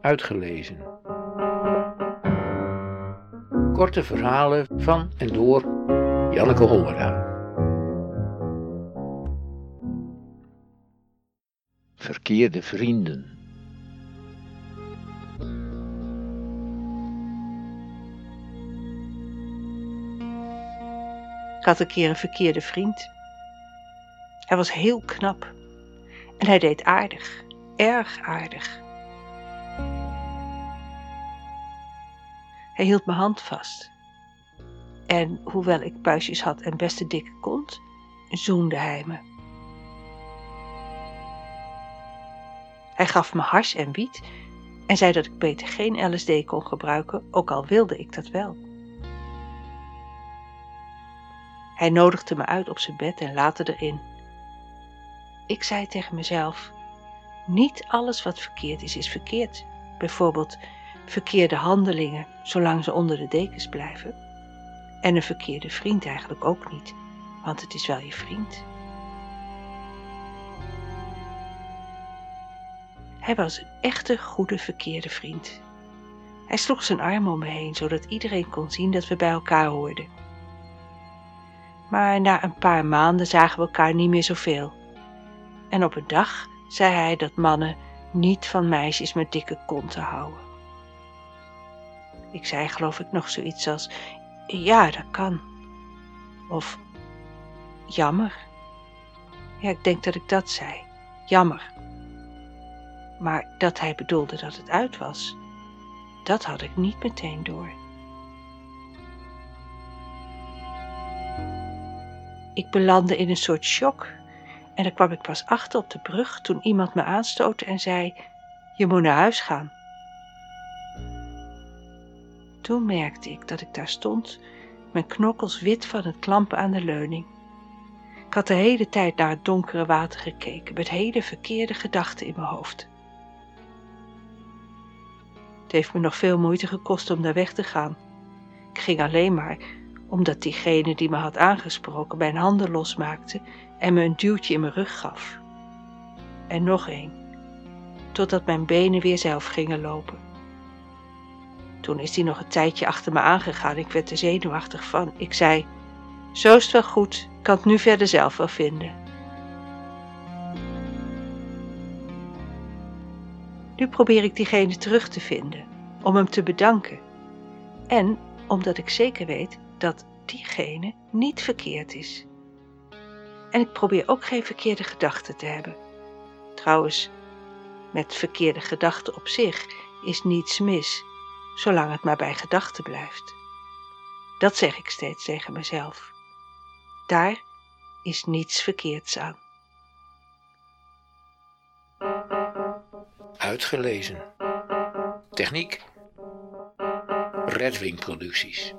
Uitgelezen. Korte verhalen van en door Janneke Hollera. Verkeerde vrienden. Ik had een keer een verkeerde vriend. Hij was heel knap. En hij deed aardig, erg aardig. Hij hield mijn hand vast. En hoewel ik puistjes had en best een dikke kont, zoende hij me. Hij gaf me hars en wiet en zei dat ik beter geen LSD kon gebruiken, ook al wilde ik dat wel. Hij nodigde me uit op zijn bed en later erin. Ik zei tegen mezelf: Niet alles wat verkeerd is, is verkeerd. Bijvoorbeeld verkeerde handelingen, zolang ze onder de dekens blijven. En een verkeerde vriend eigenlijk ook niet, want het is wel je vriend. Hij was een echte goede verkeerde vriend. Hij sloeg zijn arm om me heen, zodat iedereen kon zien dat we bij elkaar hoorden. Maar na een paar maanden zagen we elkaar niet meer zoveel. En op een dag zei hij dat mannen niet van meisjes met dikke konten houden. Ik zei geloof ik nog zoiets als, ja, dat kan. Of, jammer. Ja, ik denk dat ik dat zei. Jammer. Maar dat hij bedoelde dat het uit was, dat had ik niet meteen door. Ik belandde in een soort shock en daar kwam ik pas achter op de brug toen iemand me aanstootte en zei: Je moet naar huis gaan. Toen merkte ik dat ik daar stond, mijn knokkels wit van het klampen aan de leuning. Ik had de hele tijd naar het donkere water gekeken, met hele verkeerde gedachten in mijn hoofd. Het heeft me nog veel moeite gekost om daar weg te gaan. Ik ging alleen maar omdat diegene die me had aangesproken mijn handen losmaakte en me een duwtje in mijn rug gaf. En nog een, totdat mijn benen weer zelf gingen lopen. Toen is hij nog een tijdje achter me aangegaan. Ik werd er zenuwachtig van. Ik zei: Zo is het wel goed, ik kan het nu verder zelf wel vinden. Nu probeer ik diegene terug te vinden, om hem te bedanken. En omdat ik zeker weet dat diegene niet verkeerd is. En ik probeer ook geen verkeerde gedachten te hebben. Trouwens, met verkeerde gedachten op zich is niets mis, zolang het maar bij gedachten blijft. Dat zeg ik steeds tegen mezelf. Daar is niets verkeerds aan. Uitgelezen. Techniek. Redwing Producties.